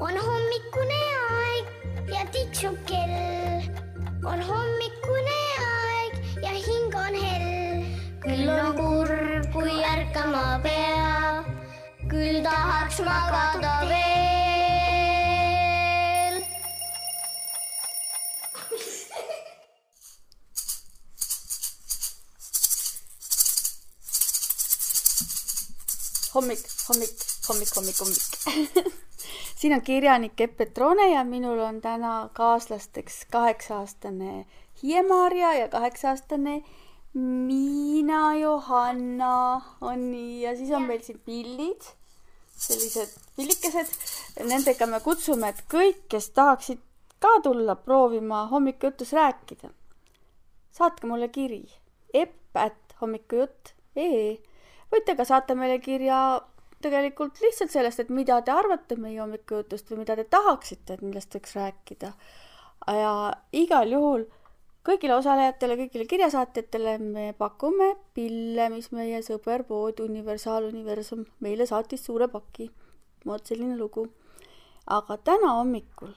on hommikune aeg ja tiksub kell. on hommikune aeg ja hing on hell. küll on kurb, kui ärkama pea, küll tahaks magada veel. hommik, hommik, hommik, hommik, hommik. siin on kirjanik Epp Petrone ja minul on täna kaaslasteks kaheksa-aastane Hiie-Maarja ja kaheksa-aastane Miina Johanna. On nii? Ja siis on meil siin pillid, sellised pillikesed. Nendega me kutsume, et kõik, kes tahaksid ka tulla proovima hommikujutus rääkida, saatke mulle kiri epp at hommikujutt.ee võite ka saata meile kirja tegelikult lihtsalt sellest, et mida te arvate meie hommikujutust või mida te tahaksite, et millest võiks rääkida. ja igal juhul kõigile osalejatele, kõigile kirjasaatjatele me pakume pille, mis meie sõber pood Universaal Universum meile saatis suure paki. vot selline lugu. aga täna hommikul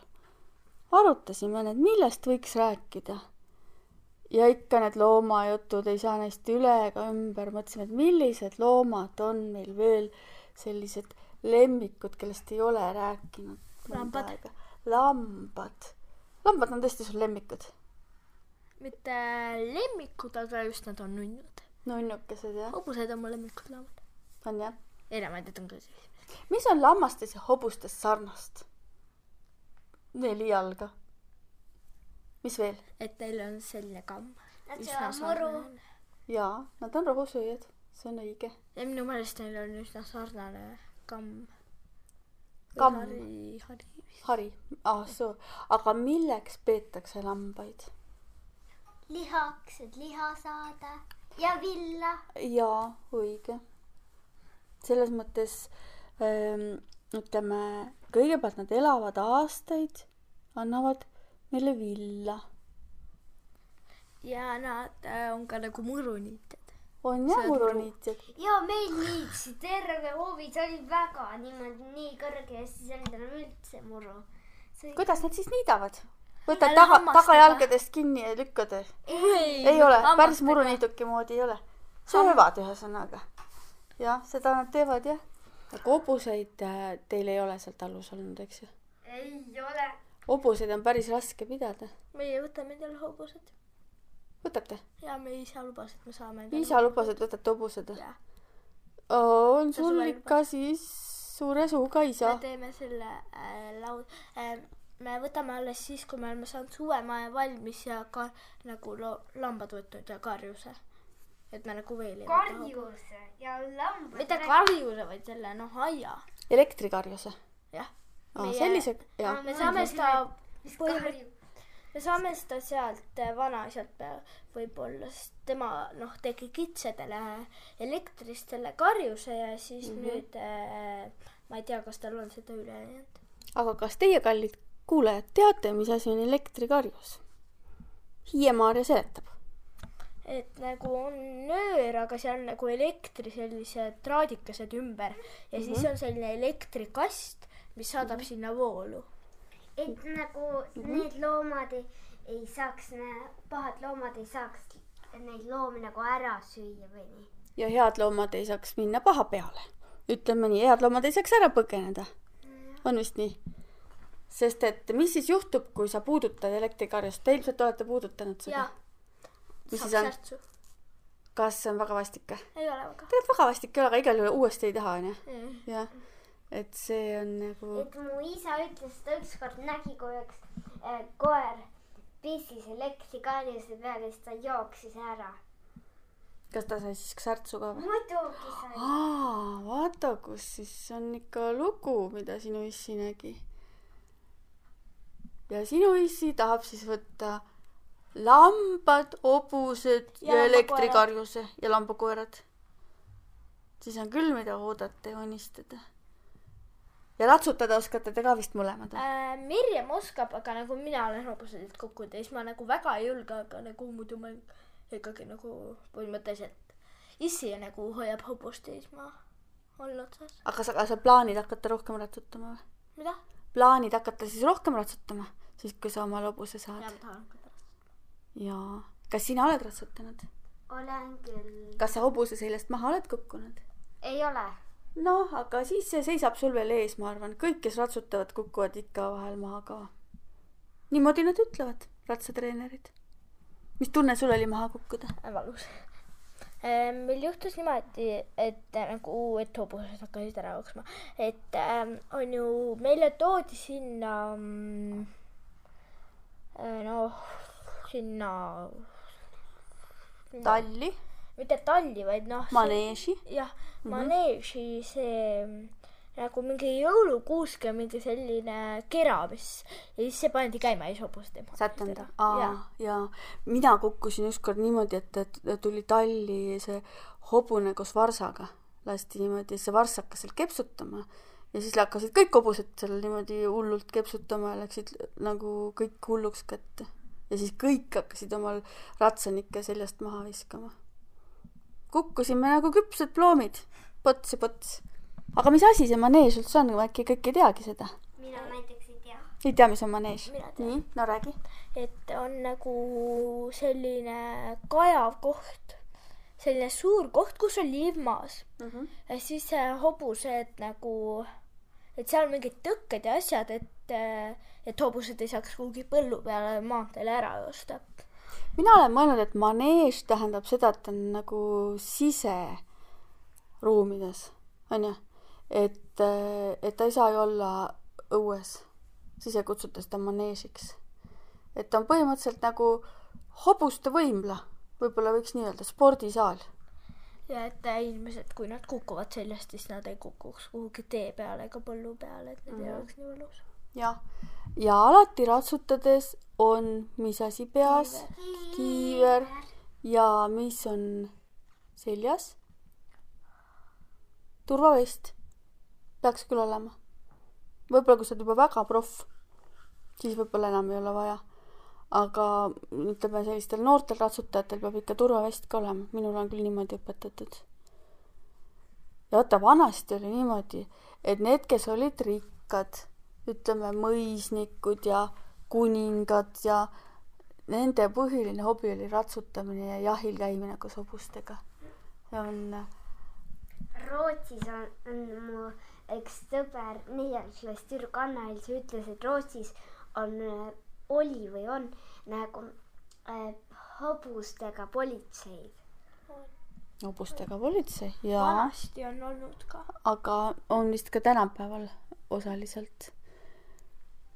arutasime, et millest võiks rääkida ja ikka need loomajutud ei saa neist üle ega ümber, mõtlesime, et millised loomad on meil veel sellised lemmikud, kellest ei ole rääkinud. Lambad.. lambad. lambad on tõesti sul lemmikud? mitte lemmikud, aga just nad on nunnud. nunnukesed jah, hobused on mu lemmikud loomad. on jah? enamad on ka sellised. mis on lammastes ja hobustes sarnast? neli jalga. mis veel? et neil on selline kamm. Nad söövad muru. jaa, nad on rohusööjad, see on õige. ja minu meelest neil on üsna sarnane kamm. Kamm. hari, hari. hari, ah soo, aga milleks peetakse lambaid? lihaks, et liha saada ja villa. jaa, õige. selles mõttes ähm, ütleme, kõigepealt nad elavad aastaid, annavad meile villa. ja nad äh, on ka nagu muruniited. On jah Sööd muru. muruniitjad? ja meil niitsi terve hoovi, see oli väga niimoodi nii kõrge ja siis ei olnud enam üldse muru. see kuidas nad siis niidavad? võtad taga, tagajalgadest kinni ja lükkad või? ei, ei ole, päris. muruniiduki moodi ei ole. söövad ühesõnaga. jah, seda nad teevad jah. aga hobuseid äh, teil ei ole seal talus olnud, eks ju? ei ole. hobuseid on päris raske pidada. meie võtame endale hobused võtate? ja me isa lubas, et me saame isa lubas, et võtate hobused on sul ikka siis suure suuga isa me. teeme selle äh, laud äh,, me võtame alles siis, kui me oleme saanud suvemaja valmis ja ka nagu lo-, lambad võtnud ja karjuse. et me nagu veel ei karjuse ja lambad. mitte karjuse, vaid selle noh, aia. elektrikarjuse. jah. aa, sellise, jah. me saame seda, põhimõtteliselt-? Me saame seda sealt äh, vanaisalt pe- võib-olla, sest tema noh, tegi kitsedele elektrist selle karjuse ja siis mm Mhm. -hmm. nüüd äh, ma ei tea, kas tal on seda üle jäänud. aga kas teie, kallid kuulajad, teate, mis asi on elektrikarjus? Hiie-Maarja seletab. et nagu on nöör, aga seal on nagu elektri sellised traadikesed ümber ja mm -hmm. siis on selline elektrikast, mis saadab mm -hmm. sinna voolu. Et nagu need loomad ei, ei saaks, pahad loomad ei saaks neid loomi nagu ära süüa või nii. ja head loomad ei saaks minna paha peale. ütleme nii, head loomad ei saaks ära põgeneda. on vist nii? sest et mis siis juhtub, kui sa puudutad elektrikarjust, te ilmselt olete puudutanud seda mis siis on, kas see on väga vastik või? ei ole väga. tegelikult väga vastik ei ole, aga igal juhul uuesti ei taha, onju. jah, et see on nagu, et mu isa ütles, ta ükskord nägi, kui üks äh, koer pissis elektrikarjuse peale siis ta jooksis ära. kas ta sai siis särtsu ka või? muidugi sai. aa, vaata, kus siis on ikka lugu, mida sinu issi nägi. ja sinu issi tahab siis võtta lambad, hobused ja, Ja elektrikarjuse ja lambakoerad. siis on küll, mida oodata ja unistada. Ja ratsutada oskate te ka vist mõlemad või? äh,. Mirjam oskab, aga nagu mina olen hobuseid kukkunud ja siis ma nagu väga ei julge, aga nagu muidu ma ikkagi nagu põhimõtteliselt issi nagu hoiab hobust ja siis ma olen otsas. aga sa, aga sa plaanid hakata rohkem ratsutama või? mida? plaanid hakata siis rohkem ratsutama, siis kui sa omale hobuse ja saad ma tahan ka pärast. jaa. kas sina oled ratsutanud? olen küll. kas sa hobuse seljast maha oled kukkunud? ei ole. noh, aga siis see seisab sul veel ees, ma arvan, kõik, kes ratsutavad, kukuvad ikka vahel maha ka. niimoodi nad ütlevad, ratsatreenerid. mis tunne sul oli maha kukkuda? valus. meil juhtus niimoodi, et äh, nagu, et hobused hakkasid ära jooksma, et ähm, on ju, meile toodi sinna mm, äh, noh, sinna talli, mitte talli, vaid noh, maneeži. jah, maneeži see mm, nagu mingi jõulukuuske mingi selline kera, mis ja siis see pandi käima ja siis hobused ei sätenda. Aa, jaa. mina kukkusin ükskord niimoodi, et, et tuli talli see hobune koos varsaga. lasti niimoodi, see varss hakkas seal kepsutama ja siis hakkasid kõik hobused seal niimoodi hullult kepsutama ja läksid nagu kõik hulluks kätte. ja siis kõik hakkasid omal ratsanikke seljast maha viskama. Kukkusime nagu küpsed ploomid, pots ja pots. aga mis asi see maneež üldse on, äkki kõik ei teagi seda? mina näiteks ei tea. ei tea, mis on tean. nii, no räägi. et on nagu selline kajav koht, selline suur koht, kus on liivmaas ja siis äh, hobused nagu, et seal on mingid tõkked ja asjad, et, et hobused ei saaks kuhugi põllu peale maanteele ära joosta. Mina olen mõelnud, et maneež tähendab seda, et ta on nagu siseruumides, onju. et, et ta ei saa ju olla õues, siis ei kutsuta seda maneežiks. et ta on põhimõtteliselt nagu hobuste võimla, võib-olla võiks nii öelda, spordisaal. ja et inimesed, kui nad kukuvad seljast, siis nad ei kukuks kuhugi tee peale ega põllu peale, et neil mm -hmm. ei oleks nii valus. jah, ja alati ratsutades on, mis asi peas? kiiver ja mis on seljas? turvavest peaks küll olema. võib-olla, kui sa oled juba väga proff, siis võib-olla enam ei ole vaja. aga ütleme, sellistel noortel ratsutajatel peab ikka turvavest ka olema, minul on küll niimoodi õpetatud. ja vaata, vanasti oli niimoodi, et need, kes olid rikkad, ütleme mõisnikud ja kuningad ja nende põhiline hobi oli ratsutamine ja jahil käimine koos hobustega. on, Rootsis on, on mu üks sõber neljandas klassis tüdruk Anna-Elsa ütles, et Rootsis on, oli või on nagu äh, hobustega politseid. hobustega politsei ja, vanasti on olnud ka. aga on vist ka tänapäeval osaliselt.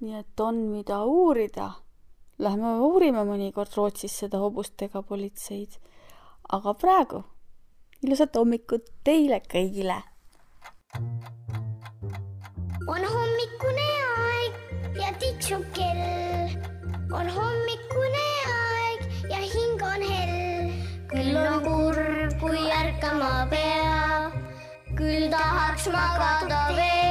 Nii et on, mida uurida. Lähme uurime mõnikord Rootsis seda hobustega politseid. aga praegu ilusat hommikut teile kõigile on hommikune aeg ja tiksub kell. on hommikune aeg ja hing on hell. küll on kurb, kui ärkama pea, küll tahaks magada veel.